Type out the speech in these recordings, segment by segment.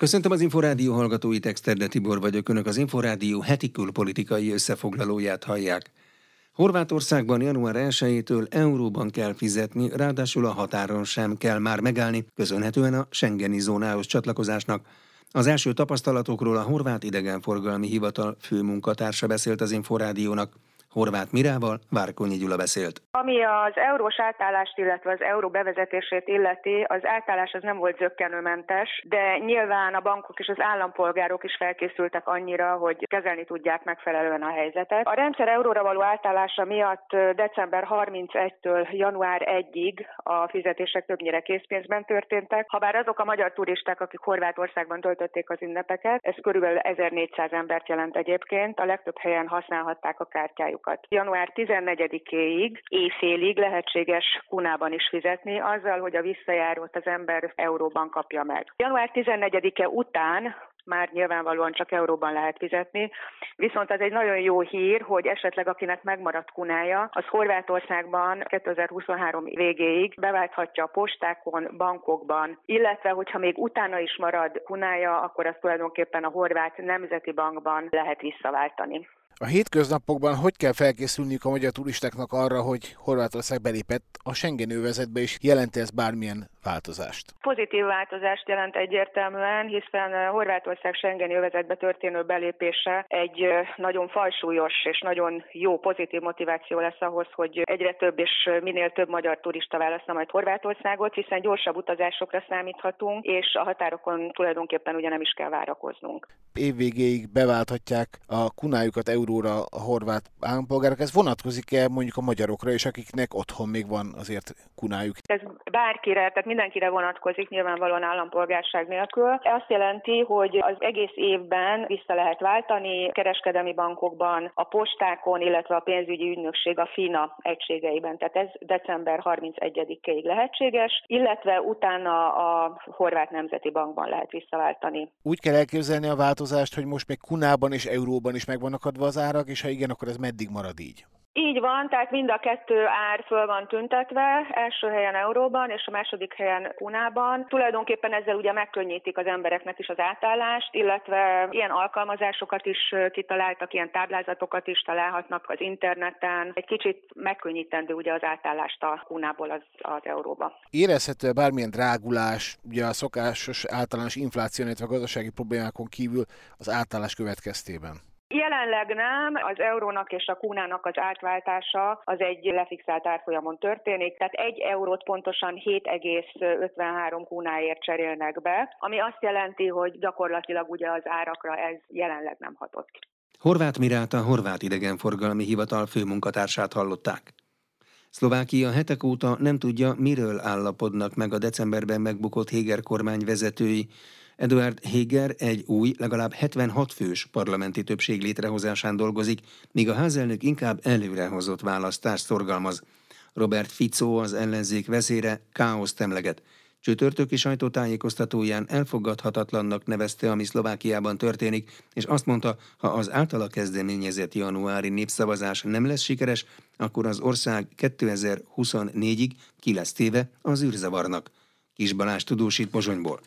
Köszöntöm az Inforádió hallgatóit, Exterde Tibor vagyok. Önök az Inforádió heti külpolitikai összefoglalóját hallják. Horvátországban január 1-től euróban kell fizetni, ráadásul a határon sem kell már megállni, köszönhetően a Schengeni zónához csatlakozásnak. Az első tapasztalatokról a Horvát Idegenforgalmi Hivatal főmunkatársa beszélt az Inforádiónak. Horváth Mirával Várkonyi Gyula beszélt. Ami az eurós átállást, illetve az euró bevezetését illeti, az átállás az nem volt zöggenőmentes, de nyilván a bankok és az állampolgárok is felkészültek annyira, hogy kezelni tudják megfelelően a helyzetet. A rendszer euróra való átállása miatt december 31-től január 1-ig a fizetések többnyire készpénzben történtek, habár azok a magyar turisták, akik Horvátországban töltötték az ünnepeket, ez körülbelül 1400 embert jelent egyébként, a legtöbb helyen használhatták a kártyájukat díjakat. Január 14-éig éjfélig lehetséges kunában is fizetni, azzal, hogy a visszajárót az ember euróban kapja meg. Január 14-e után már nyilvánvalóan csak euróban lehet fizetni. Viszont az egy nagyon jó hír, hogy esetleg akinek megmaradt kunája, az Horvátországban 2023 végéig beválthatja a postákon, bankokban, illetve hogyha még utána is marad kunája, akkor azt tulajdonképpen a Horvát Nemzeti Bankban lehet visszaváltani. A hétköznapokban hogy kell felkészülniük a magyar turistáknak arra, hogy Horvátország belépett a Schengen övezetbe, és jelenti ez bármilyen változást? Pozitív változást jelent egyértelműen, hiszen Horvátország Schengen övezetbe történő belépése egy nagyon fajsúlyos és nagyon jó pozitív motiváció lesz ahhoz, hogy egyre több és minél több magyar turista válaszna majd Horvátországot, hiszen gyorsabb utazásokra számíthatunk, és a határokon tulajdonképpen ugye nem is kell várakoznunk. Évvégéig beválthatják a kunájukat euróra a horvát állampolgárok. Ez vonatkozik-e mondjuk a magyarokra is, akiknek otthon még van azért kunájuk? Ez bárkire, tehát mindenkire vonatkozik, nyilvánvalóan állampolgárság nélkül. Azt jelenti, hogy az egész évben vissza lehet váltani kereskedelmi bankokban, a postákon, illetve a pénzügyi ügynökség a FINA egységeiben. Tehát ez december 31-ig lehetséges, illetve utána a Horvát Nemzeti Bankban lehet visszaváltani. Úgy kell elképzelni a változást, hogy most még kunában és euróban is megvannak adva az árak, és ha igen, akkor ez meddig marad így? Így van, tehát mind a kettő ár föl van tüntetve, első helyen euróban és a második helyen kunában. Tulajdonképpen ezzel ugye megkönnyítik az embereknek is az átállást, illetve ilyen alkalmazásokat is kitaláltak, ilyen táblázatokat is találhatnak az interneten. Egy kicsit megkönnyítendő ugye az átállást a kunából az, az euróba. Érezhető bármilyen drágulás, ugye a szokásos általános infláció, illetve a gazdasági problémákon kívül az átállás következtében? Jelenleg nem, az eurónak és a kúnának az átváltása az egy lefixált árfolyamon történik, tehát egy eurót pontosan 7,53 kúnáért cserélnek be, ami azt jelenti, hogy gyakorlatilag ugye az árakra ez jelenleg nem hatott. Horváth Miráta, Horvát Idegenforgalmi Hivatal főmunkatársát hallották. Szlovákia hetek óta nem tudja, miről állapodnak meg a decemberben megbukott Héger kormány vezetői, Eduard Heger egy új, legalább 76 fős parlamenti többség létrehozásán dolgozik, míg a házelnök inkább előrehozott választást szorgalmaz. Robert Fico, az ellenzék vezére, káoszt emleget. Csütörtöki sajtótájékoztatóján elfogadhatatlannak nevezte, ami Szlovákiában történik, és azt mondta, ha az általa kezdeményezett januári népszavazás nem lesz sikeres, akkor az ország 2024-ig ki lesz téve az űrzavarnak. Kis Balázs tudósít Pozsonyból.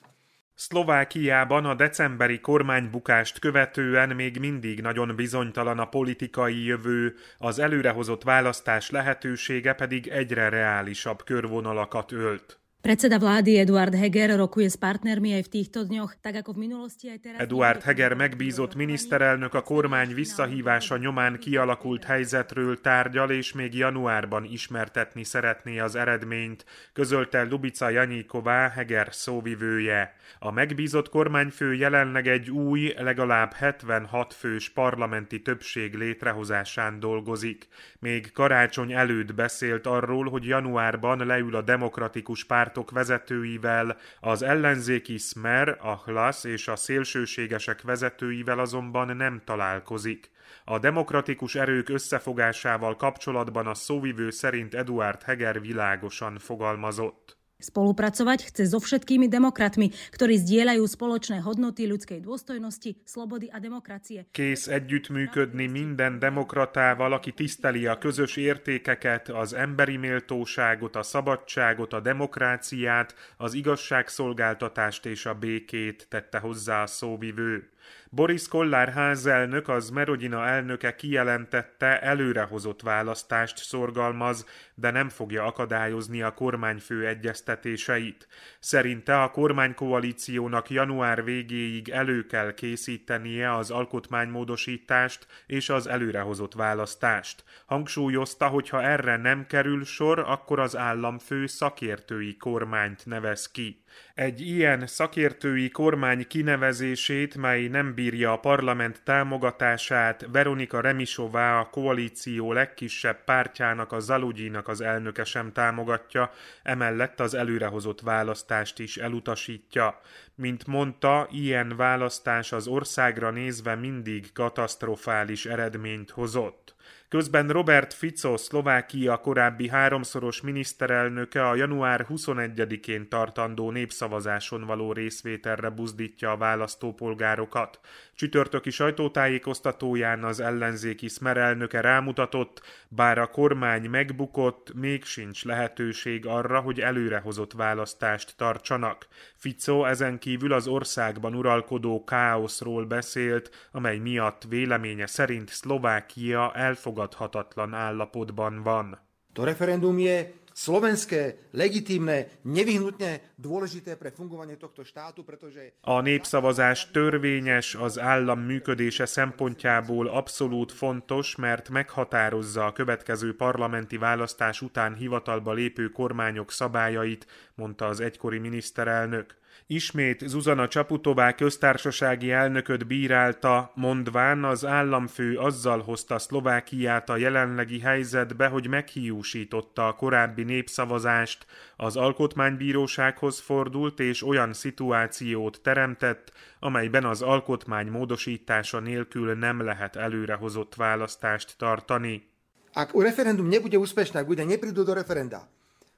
Szlovákiában a decemberi kormánybukást követően még mindig nagyon bizonytalan a politikai jövő, az előrehozott választás lehetősége pedig egyre reálisabb körvonalakat ölt. Predseda vlády Eduard Heger rokuje s partnermi aj v týchto dňoch, tak ako v minulosti aj teraz... Eduard Heger megbízott miniszterelnök a kormány visszahívása nyomán kialakult helyzetről tárgyal, és még januárban ismertetni szeretné az eredményt, közölte Lubica Janyíková, Heger szóvivője. A megbízott kormányfő jelenleg egy új, legalább 76 fős parlamenti többség létrehozásán dolgozik. Még karácsony előtt beszélt arról, hogy januárban leül a demokratikus párt pártok vezetőivel, az ellenzéki Smer, a Hlas és a szélsőségesek vezetőivel azonban nem találkozik. A demokratikus erők összefogásával kapcsolatban a szóvivő szerint Eduard Heger világosan fogalmazott. Spolupracovať chce so všetkými demokratmi, ktorí zdieľajú spoločné hodnoty ľudskej dôstojnosti, slobody a demokracie. Kész együttműködni minden demokratával, aki tiszteli a közös értékeket, az emberi méltóságot, a szabadságot, a demokráciát, az igazságszolgáltatást és a békét, tette hozzá a szóvivő. Boris Kollár házelnök, az Merodina elnöke kijelentette, előrehozott választást szorgalmaz, de nem fogja akadályozni a kormányfő egyeztetéseit. Szerinte a kormánykoalíciónak január végéig elő kell készítenie az alkotmánymódosítást és az előrehozott választást. Hangsúlyozta, hogy ha erre nem kerül sor, akkor az államfő szakértői kormányt nevez ki. Egy ilyen szakértői kormány kinevezését, mely nem bírja a parlament támogatását, Veronika Remisová a koalíció legkisebb pártjának, a Zalugyinak az elnöke sem támogatja, emellett az előrehozott választást is elutasítja. Mint mondta, ilyen választás az országra nézve mindig katasztrofális eredményt hozott. Közben Robert Fico, Szlovákia korábbi háromszoros miniszterelnöke a január 21-én tartandó népszavazáson való részvételre buzdítja a választópolgárokat. Csütörtöki sajtótájékoztatóján az ellenzéki Smer elnöke rámutatott, bár a kormány megbukott, még sincs lehetőség arra, hogy előrehozott választást tartsanak. Fico ezen kívül az országban uralkodó káoszról beszélt, amely miatt véleménye szerint Szlovákia elfogadhatatlan állapotban van. To referendum je slovenské, legitímne, nevyhnutne dôležité pre fungovanie tohto štátu, pretože... A népszavazás törvényes, az állam működése szempontjából abszolút fontos, mert meghatározza a következő parlamenti választás után hivatalba lépő kormányok szabályait, mondta az egykori miniszterelnök. Ismét Zuzana Csaputová köztársasági elnököt bírálta, mondván az államfő azzal hozta Szlovákiát a jelenlegi helyzetbe, hogy meghiúsította a korábbi népszavazást, az alkotmánybírósághoz fordult és olyan szituációt teremtett, amelyben az alkotmány módosítása nélkül nem lehet előrehozott választást tartani. Ak referendum nebude úspešné, ak bude neprídu do referenda,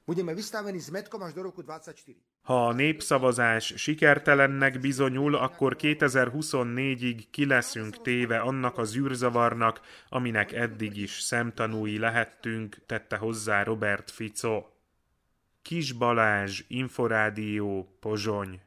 budeme vystavení zmetkom až do roku 24. Ha a népszavazás sikertelennek bizonyul, akkor 2024-ig ki leszünk téve annak az űrzavarnak, aminek eddig is szemtanúi lehettünk, tette hozzá Robert Fico. Kis Balázs, Inforádió, Pozsony.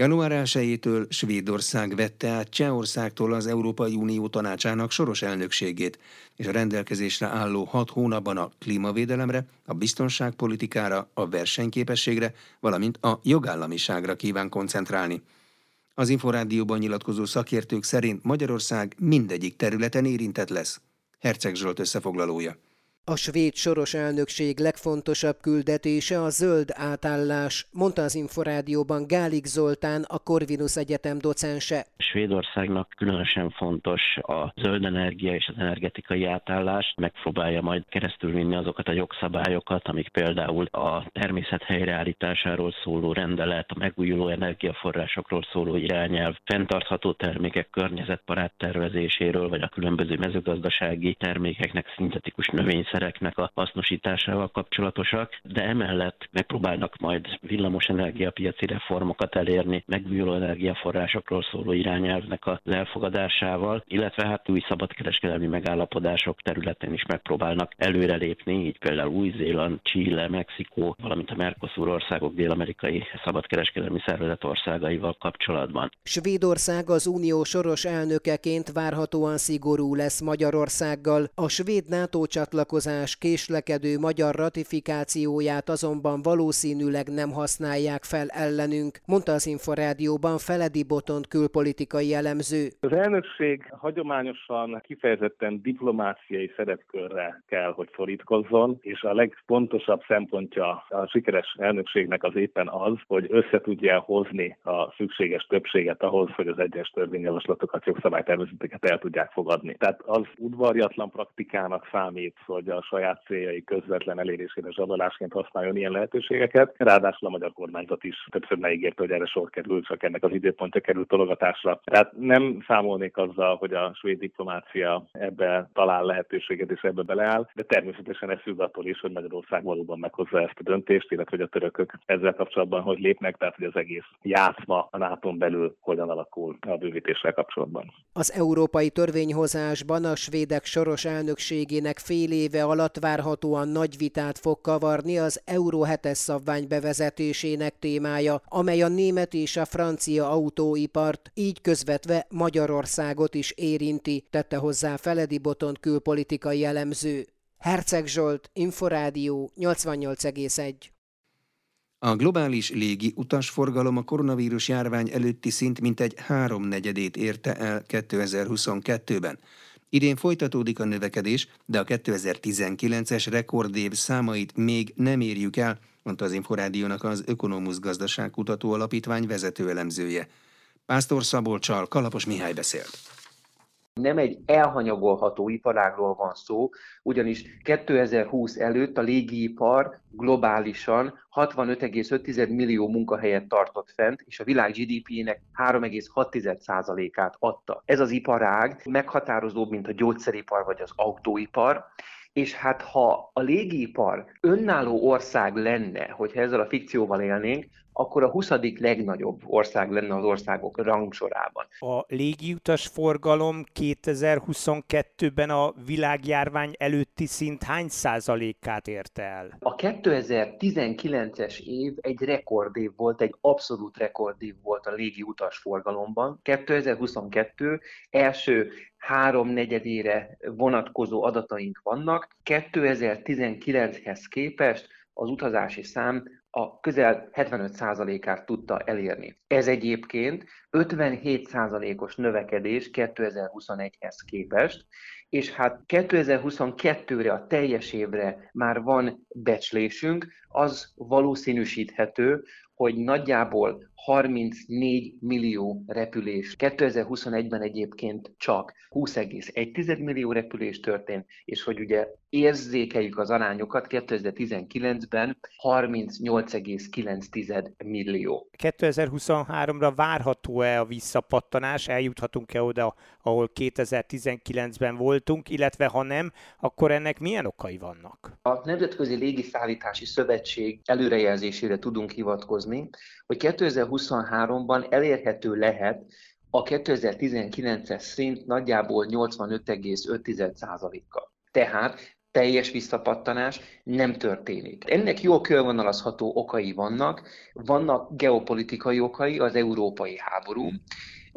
Január 1-től Svédország vette át Csehországtól az Európai Unió tanácsának soros elnökségét, és a rendelkezésre álló hat hónapban a klímavédelemre, a biztonságpolitikára, a versenyképességre, valamint a jogállamiságra kíván koncentrálni. Az Inforádióban nyilatkozó szakértők szerint Magyarország mindegyik területen érintett lesz. Herceg Zsolt összefoglalója. A svéd soros elnökség legfontosabb küldetése a zöld átállás, mondta az Inforádióban Gálik Zoltán, a Corvinus Egyetem docense. Svédországnak különösen fontos a zöld energia és az energetikai átállás. Megpróbálja majd keresztülvinni azokat a jogszabályokat, amik például a természet helyreállításáról szóló rendelet, a megújuló energiaforrásokról szóló irányelv, fenntartható termékek környezetbarát tervezéséről, vagy a különböző mezőgazdasági termékeknek szintetikus növényszer szereknek a hasznosításával kapcsolatosak, de emellett megpróbálnak majd villamos energiapiaci reformokat elérni, megújuló energiaforrásokról szóló irányelvnek az elfogadásával, illetve hát új szabadkereskedelmi megállapodások területén is megpróbálnak előrelépni, így például Új-Zéland, Chile, Mexikó, valamint a Mercosur országok dél-amerikai szabadkereskedelmi szervezet országaival kapcsolatban. Svédország az unió soros elnökeként várhatóan szigorú lesz Magyarországgal. A svéd NATO csatlakozás csatlakozás késlekedő magyar ratifikációját azonban valószínűleg nem használják fel ellenünk, mondta az Inforádióban Feledi Botont külpolitikai elemző. Az elnökség hagyományosan kifejezetten diplomáciai szerepkörre kell, hogy szorítkozzon, és a legfontosabb szempontja a sikeres elnökségnek az éppen az, hogy össze tudja hozni a szükséges többséget ahhoz, hogy az egyes törvényjavaslatokat, jogszabálytervezeteket el tudják fogadni. Tehát az udvarjatlan praktikának számít, hogy ugye a saját céljai közvetlen elérésére zsarolásként használjon ilyen lehetőségeket. Ráadásul a magyar kormányzat is többször megígérte, hogy erre sor kerül, csak ennek az időpontja került tologatásra. Tehát nem számolnék azzal, hogy a svéd diplomácia ebbe talál lehetőséget és ebbe beleáll, de természetesen ez függ attól is, hogy Magyarország valóban meghozza ezt a döntést, illetve hogy a törökök ezzel kapcsolatban hogy lépnek, tehát hogy az egész játszma a nato belül hogyan alakul a bővítéssel kapcsolatban. Az európai törvényhozásban a svédek soros elnökségének fél éve alatt várhatóan nagy vitát fog kavarni az Euró 7-es szabvány bevezetésének témája, amely a német és a francia autóipart, így közvetve Magyarországot is érinti, tette hozzá Feledi Botont külpolitikai elemző. Herceg Zsolt, Inforádió 88,1 a globális légi utasforgalom a koronavírus járvány előtti szint mintegy háromnegyedét érte el 2022-ben. Idén folytatódik a növekedés, de a 2019-es rekordév számait még nem érjük el, mondta az Inforádiónak az Ökonomusz Gazdaságkutató Alapítvány vezető elemzője. Pásztor Szabolcsal Kalapos Mihály beszélt nem egy elhanyagolható iparágról van szó, ugyanis 2020 előtt a légipar globálisan 65,5 millió munkahelyet tartott fent, és a világ GDP-nek 3,6%-át adta. Ez az iparág meghatározóbb, mint a gyógyszeripar vagy az autóipar, és hát ha a légipar önálló ország lenne, hogyha ezzel a fikcióval élnénk, akkor a 20. legnagyobb ország lenne az országok rangsorában. A légiutas forgalom 2022-ben a világjárvány előtti szint hány százalékát érte el? A 2019-es év egy rekordév volt, egy abszolút rekordév volt a légiutas forgalomban. 2022 első három negyedére vonatkozó adataink vannak. 2019-hez képest az utazási szám a közel 75%-át tudta elérni. Ez egyébként 57%-os növekedés 2021-hez képest, és hát 2022-re, a teljes évre már van becslésünk, az valószínűsíthető, hogy nagyjából 34 millió repülés. 2021-ben egyébként csak 20,1 millió repülés történt, és hogy ugye érzékeljük az arányokat, 2019-ben 38,9 millió. 2023-ra várható-e a visszapattanás? Eljuthatunk-e oda, ahol 2019-ben voltunk, illetve ha nem, akkor ennek milyen okai vannak? A Nemzetközi Légiszállítási Szövetség előrejelzésére tudunk hivatkozni, hogy 2023-ban elérhető lehet a 2019-es szint nagyjából 85,5%-kal. Tehát teljes visszapattanás nem történik. Ennek jól körvonalazható okai vannak. Vannak geopolitikai okai, az európai háború,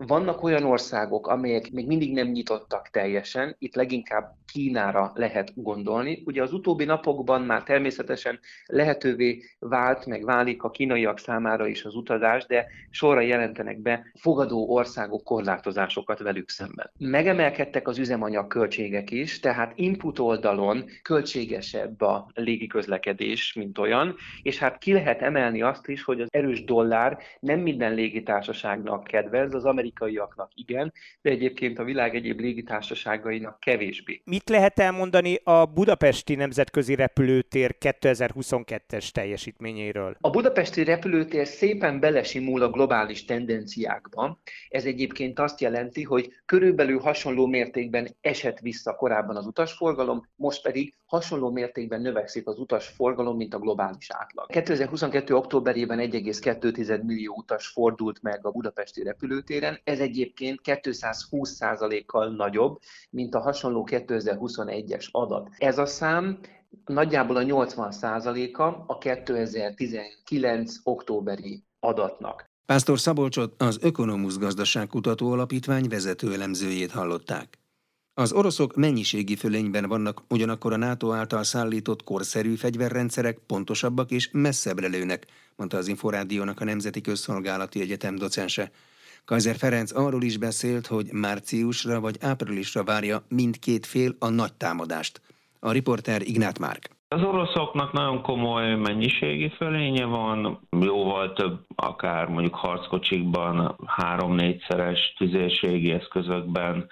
vannak olyan országok, amelyek még mindig nem nyitottak teljesen, itt leginkább Kínára lehet gondolni. Ugye az utóbbi napokban már természetesen lehetővé vált, meg válik a kínaiak számára is az utazás, de sorra jelentenek be fogadó országok korlátozásokat velük szemben. Megemelkedtek az üzemanyag költségek is, tehát input oldalon költségesebb a légiközlekedés, mint olyan, és hát ki lehet emelni azt is, hogy az erős dollár nem minden légitársaságnak kedvez, az amerikaiaknak igen, de egyébként a világ egyéb légitársaságainak kevésbé. Mit lehet elmondani a budapesti nemzetközi repülőtér 2022-es teljesítményéről? A budapesti repülőtér szépen belesimul a globális tendenciákba. Ez egyébként azt jelenti, hogy körülbelül hasonló mértékben esett vissza korábban az utasforgalom, most pedig hasonló mértékben növekszik az utasforgalom, mint a globális átlag. 2022. októberében 1,2 millió utas fordult meg a budapesti repülőtéren, ez egyébként 220%-kal nagyobb, mint a hasonló 2021-es adat. Ez a szám nagyjából a 80%-a a 2019. októberi adatnak. Pásztor Szabolcsot az Ökonomusz Gazdaságkutató Alapítvány vezető elemzőjét hallották. Az oroszok mennyiségi fölényben vannak, ugyanakkor a NATO által szállított korszerű fegyverrendszerek pontosabbak és messzebbre lőnek, mondta az Inforádiónak a Nemzeti Közszolgálati Egyetem docense. Kaiser Ferenc arról is beszélt, hogy márciusra vagy áprilisra várja mindkét fél a nagy támadást. A riporter Ignát Márk. Az oroszoknak nagyon komoly mennyiségi fölénye van, jóval több, akár mondjuk harckocsikban, három-négyszeres tüzérségi eszközökben,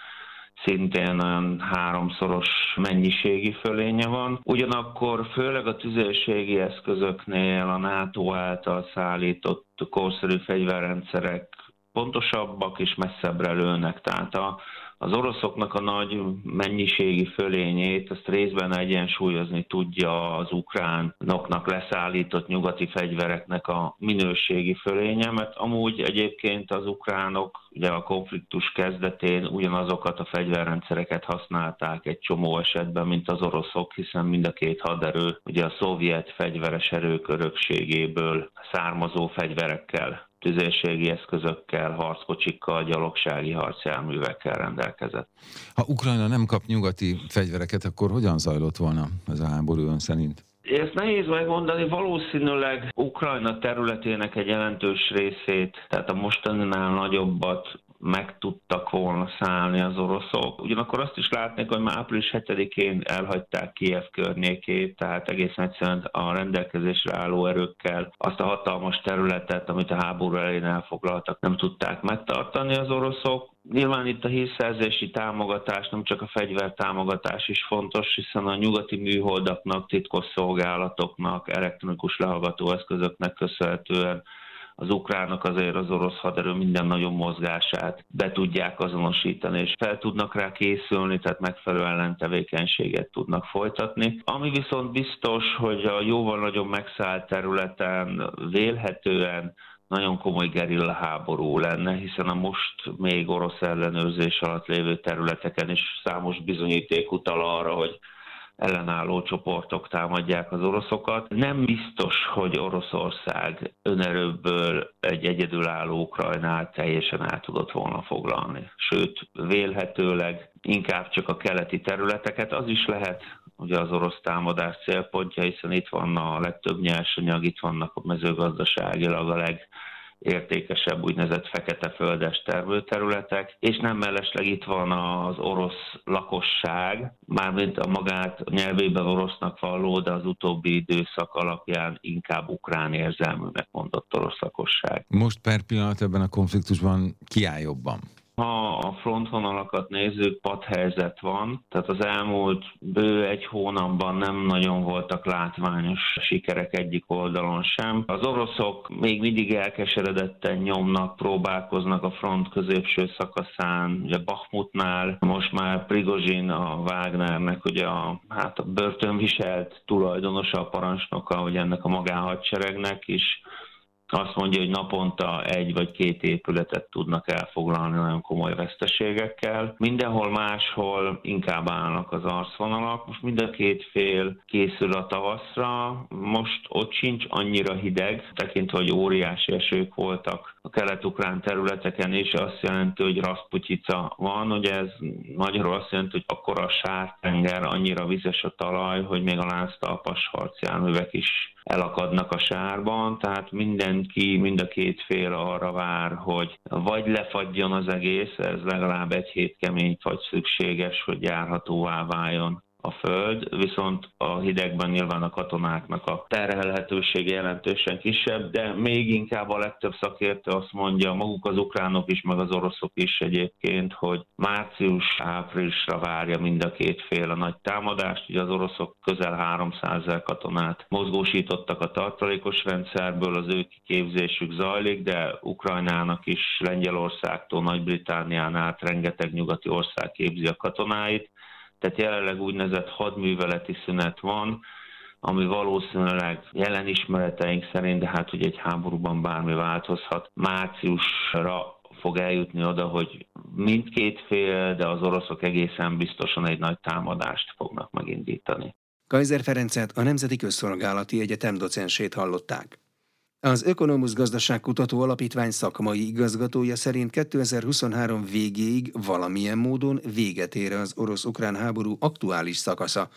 szintén olyan háromszoros mennyiségi fölénye van. Ugyanakkor főleg a tüzérségi eszközöknél a NATO által szállított korszerű fegyverrendszerek pontosabbak és messzebbre lőnek. Tehát a, az oroszoknak a nagy mennyiségi fölényét, azt részben egyensúlyozni tudja az ukránoknak leszállított nyugati fegyvereknek a minőségi fölénye, mert amúgy egyébként az ukránok ugye a konfliktus kezdetén ugyanazokat a fegyverrendszereket használták egy csomó esetben, mint az oroszok, hiszen mind a két haderő ugye a szovjet fegyveres erők örökségéből származó fegyverekkel tüzérségi eszközökkel, harckocsikkal, gyalogsági harcjárművekkel rendelkezett. Ha Ukrajna nem kap nyugati fegyvereket, akkor hogyan zajlott volna ez a háború ön szerint? Ezt nehéz megmondani, valószínűleg Ukrajna területének egy jelentős részét, tehát a mostaninál nagyobbat meg tudtak volna szállni az oroszok. Ugyanakkor azt is látnék, hogy már április 7-én elhagyták Kiev környékét, tehát egész egyszerűen a rendelkezésre álló erőkkel azt a hatalmas területet, amit a háború elején elfoglaltak, nem tudták megtartani az oroszok. Nyilván itt a hírszerzési támogatás, nem csak a fegyvertámogatás is fontos, hiszen a nyugati műholdaknak, titkos szolgálatoknak, elektronikus lehallgató eszközöknek köszönhetően az ukránok azért az orosz haderő minden nagyon mozgását be tudják azonosítani, és fel tudnak rá készülni, tehát megfelelő ellentevékenységet tudnak folytatni. Ami viszont biztos, hogy a jóval nagyobb megszállt területen vélhetően nagyon komoly gerilla háború lenne, hiszen a most még orosz ellenőrzés alatt lévő területeken is számos bizonyíték utal arra, hogy ellenálló csoportok támadják az oroszokat. Nem biztos, hogy Oroszország önerőből egy egyedülálló Ukrajnát teljesen el tudott volna foglalni. Sőt, vélhetőleg inkább csak a keleti területeket, az is lehet, ugye az orosz támadás célpontja, hiszen itt van a legtöbb nyersanyag, itt vannak a mezőgazdaságilag a leg értékesebb úgynevezett fekete földes termőterületek, és nem mellesleg itt van az orosz lakosság, mármint a magát nyelvében orosznak valló, de az utóbbi időszak alapján inkább ukrán érzelműnek mondott orosz lakosság. Most per pillanat ebben a konfliktusban ki áll jobban? Ha a frontvonalakat nézzük, padhelyzet van, tehát az elmúlt bő egy hónapban nem nagyon voltak látványos sikerek egyik oldalon sem. Az oroszok még mindig elkeseredetten nyomnak, próbálkoznak a front középső szakaszán, ugye Bakhmutnál, most már Prigozsin, a Wagnernek, ugye a, hát a börtönviselt tulajdonosa, a parancsnoka, hogy ennek a magánhadseregnek is azt mondja, hogy naponta egy vagy két épületet tudnak elfoglalni nagyon komoly veszteségekkel. Mindenhol máshol inkább állnak az arcvonalak. Most mind a két fél készül a tavaszra. Most ott sincs annyira hideg, tekintve, hogy óriási esők voltak a kelet-ukrán területeken is, azt jelenti, hogy Rasputica van. Ugye ez magyarul azt jelenti, hogy akkor a sártenger, annyira vizes a talaj, hogy még a láztalpas harcjárművek is elakadnak a sárban, tehát mindenki, mind a két fél arra vár, hogy vagy lefagyjon az egész, ez legalább egy hét kemény fagy szükséges, hogy járhatóvá váljon a föld, viszont a hidegben nyilván a katonáknak a terhelhetősége jelentősen kisebb, de még inkább a legtöbb szakértő azt mondja, maguk az ukránok is, meg az oroszok is egyébként, hogy március-áprilisra várja mind a két fél a nagy támadást. Ugye az oroszok közel 300 ezer katonát mozgósítottak a tartalékos rendszerből, az ő kiképzésük zajlik, de Ukrajnának is Lengyelországtól Nagy-Británián át rengeteg nyugati ország képzi a katonáit tehát jelenleg úgynevezett hadműveleti szünet van, ami valószínűleg jelen ismereteink szerint, de hát hogy egy háborúban bármi változhat, márciusra fog eljutni oda, hogy mindkét fél, de az oroszok egészen biztosan egy nagy támadást fognak megindítani. Kaiser Ferencet a Nemzeti Közszolgálati Egyetem docensét hallották. Az Ökonomusz Gazdaságkutató Alapítvány szakmai igazgatója szerint 2023 végéig valamilyen módon véget ér az orosz-ukrán háború aktuális szakasza.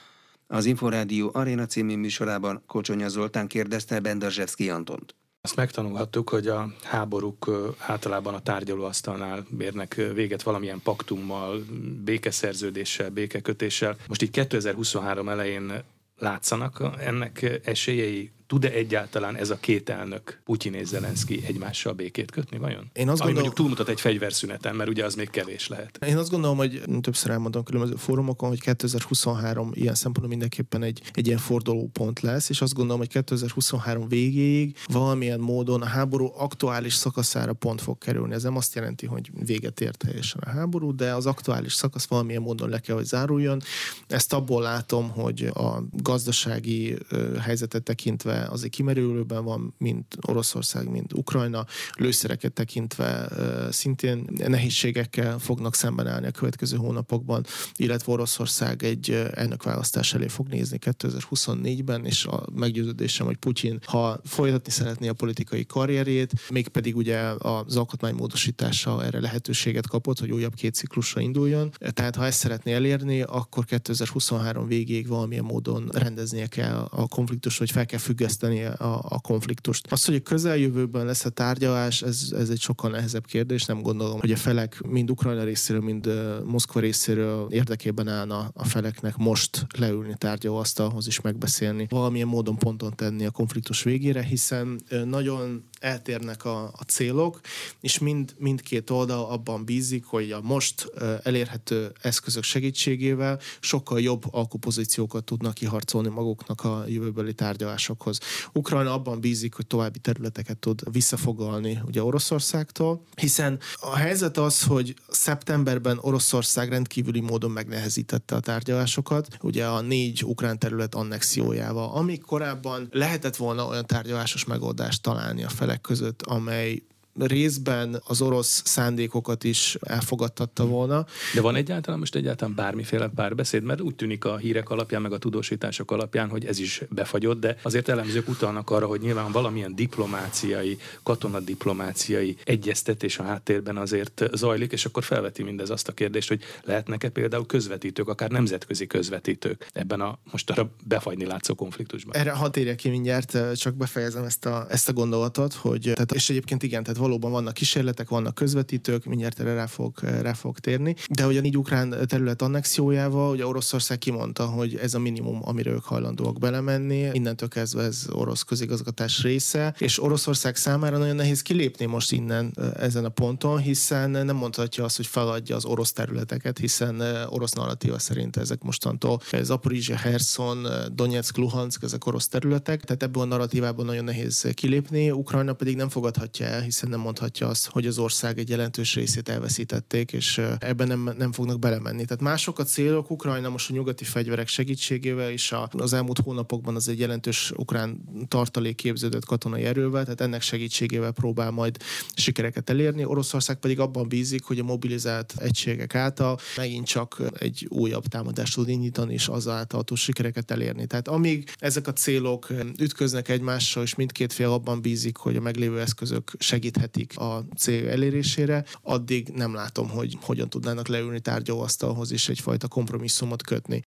Az Inforádió Aréna című műsorában Kocsonya Zoltán kérdezte Bendarzsevszki Antont. Azt megtanulhattuk, hogy a háborúk általában a tárgyalóasztalnál érnek véget valamilyen paktummal, békeszerződéssel, békekötéssel. Most így 2023 elején látszanak ennek esélyei tud-e egyáltalán ez a két elnök, Putyin és Zelenszky egymással békét kötni vajon? Én azt Ami gondolom, mondjuk túlmutat egy fegyverszüneten, mert ugye az még kevés lehet. Én azt gondolom, hogy többször elmondom különböző fórumokon, hogy 2023 ilyen szempontból mindenképpen egy, egy ilyen fordulópont lesz, és azt gondolom, hogy 2023 végéig valamilyen módon a háború aktuális szakaszára pont fog kerülni. Ez nem azt jelenti, hogy véget ért teljesen a háború, de az aktuális szakasz valamilyen módon le kell, hogy záruljon. Ezt abból látom, hogy a gazdasági helyzetet tekintve azért kimerülőben van, mint Oroszország, mint Ukrajna, lőszereket tekintve szintén nehézségekkel fognak szemben állni a következő hónapokban, illetve Oroszország egy elnökválasztás elé fog nézni 2024-ben, és a meggyőződésem, hogy Putyin, ha folytatni szeretné a politikai karrierjét, mégpedig ugye az alkotmánymódosítása erre lehetőséget kapott, hogy újabb két ciklusra induljon. Tehát ha ezt szeretné elérni, akkor 2023 végéig valamilyen módon rendeznie kell a konfliktust, vagy fel kell függeszteni a, a konfliktust. Az, hogy a közeljövőben lesz a tárgyalás, ez, ez egy sokkal nehezebb kérdés. Nem gondolom, hogy a felek mind Ukrajna részéről, mind Moszkva részéről érdekében állna a feleknek most leülni tárgyalóasztalhoz is megbeszélni, valamilyen módon ponton tenni a konfliktus végére, hiszen nagyon eltérnek a, a célok, és mind, mindkét oldal abban bízik, hogy a most elérhető eszközök segítségével sokkal jobb alkupozíciókat tudnak kiharcolni maguknak a jövőbeli tárgyalásokhoz. Ukrajna abban bízik, hogy további területeket tud visszafogalni ugye Oroszországtól, hiszen a helyzet az, hogy szeptemberben Oroszország rendkívüli módon megnehezítette a tárgyalásokat, ugye a négy ukrán terület annexiójával, amíg korábban lehetett volna olyan tárgyalásos megoldást találni a felek között, amely részben az orosz szándékokat is elfogadtatta volna. De van egyáltalán most egyáltalán bármiféle párbeszéd, mert úgy tűnik a hírek alapján, meg a tudósítások alapján, hogy ez is befagyott, de azért elemzők utalnak arra, hogy nyilván valamilyen diplomáciai, katonadiplomáciai egyeztetés a háttérben azért zajlik, és akkor felveti mindez azt a kérdést, hogy lehetnek-e például közvetítők, akár nemzetközi közvetítők ebben a most arra befagyni látszó konfliktusban. Erre hat érje ki mindjárt, csak befejezem ezt a, ezt a gondolatot, hogy tehát, és egyébként igen, tehát valóban vannak kísérletek, vannak közvetítők, mindjárt erre rá fog, rá fog térni. De hogy a négy ukrán terület annexiójával, ugye Oroszország kimondta, hogy ez a minimum, amire ők hajlandóak belemenni. Innentől kezdve ez orosz közigazgatás része, és Oroszország számára nagyon nehéz kilépni most innen ezen a ponton, hiszen nem mondhatja azt, hogy feladja az orosz területeket, hiszen orosz narratíva szerint ezek mostantól Zaporizsia, Herson, Donetsk, Luhansk, ezek orosz területek, tehát ebből a narratívában nagyon nehéz kilépni. Ukrajna pedig nem fogadhatja el, hiszen nem mondhatja azt, hogy az ország egy jelentős részét elveszítették, és ebben nem, nem fognak belemenni. Tehát mások a célok, Ukrajna most a nyugati fegyverek segítségével, és a, az elmúlt hónapokban az egy jelentős ukrán tartalék képződött katonai erővel, tehát ennek segítségével próbál majd sikereket elérni. Oroszország pedig abban bízik, hogy a mobilizált egységek által megint csak egy újabb támadást tud indítani, és azáltal tud sikereket elérni. Tehát amíg ezek a célok ütköznek egymással, és mindkét fél abban bízik, hogy a meglévő eszközök segíthet vezetik a cél elérésére, addig nem látom, hogy hogyan tudnának leülni tárgyalóasztalhoz és egyfajta kompromisszumot kötni.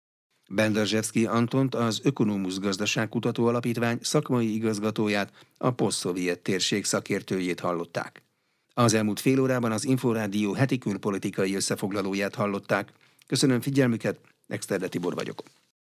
Benderzsevszki Antont, az Ökonomusz Gazdaságkutató Alapítvány szakmai igazgatóját, a posztszovjet térség szakértőjét hallották. Az elmúlt fél órában az Inforádió heti külpolitikai összefoglalóját hallották. Köszönöm figyelmüket, Exterde Tibor vagyok.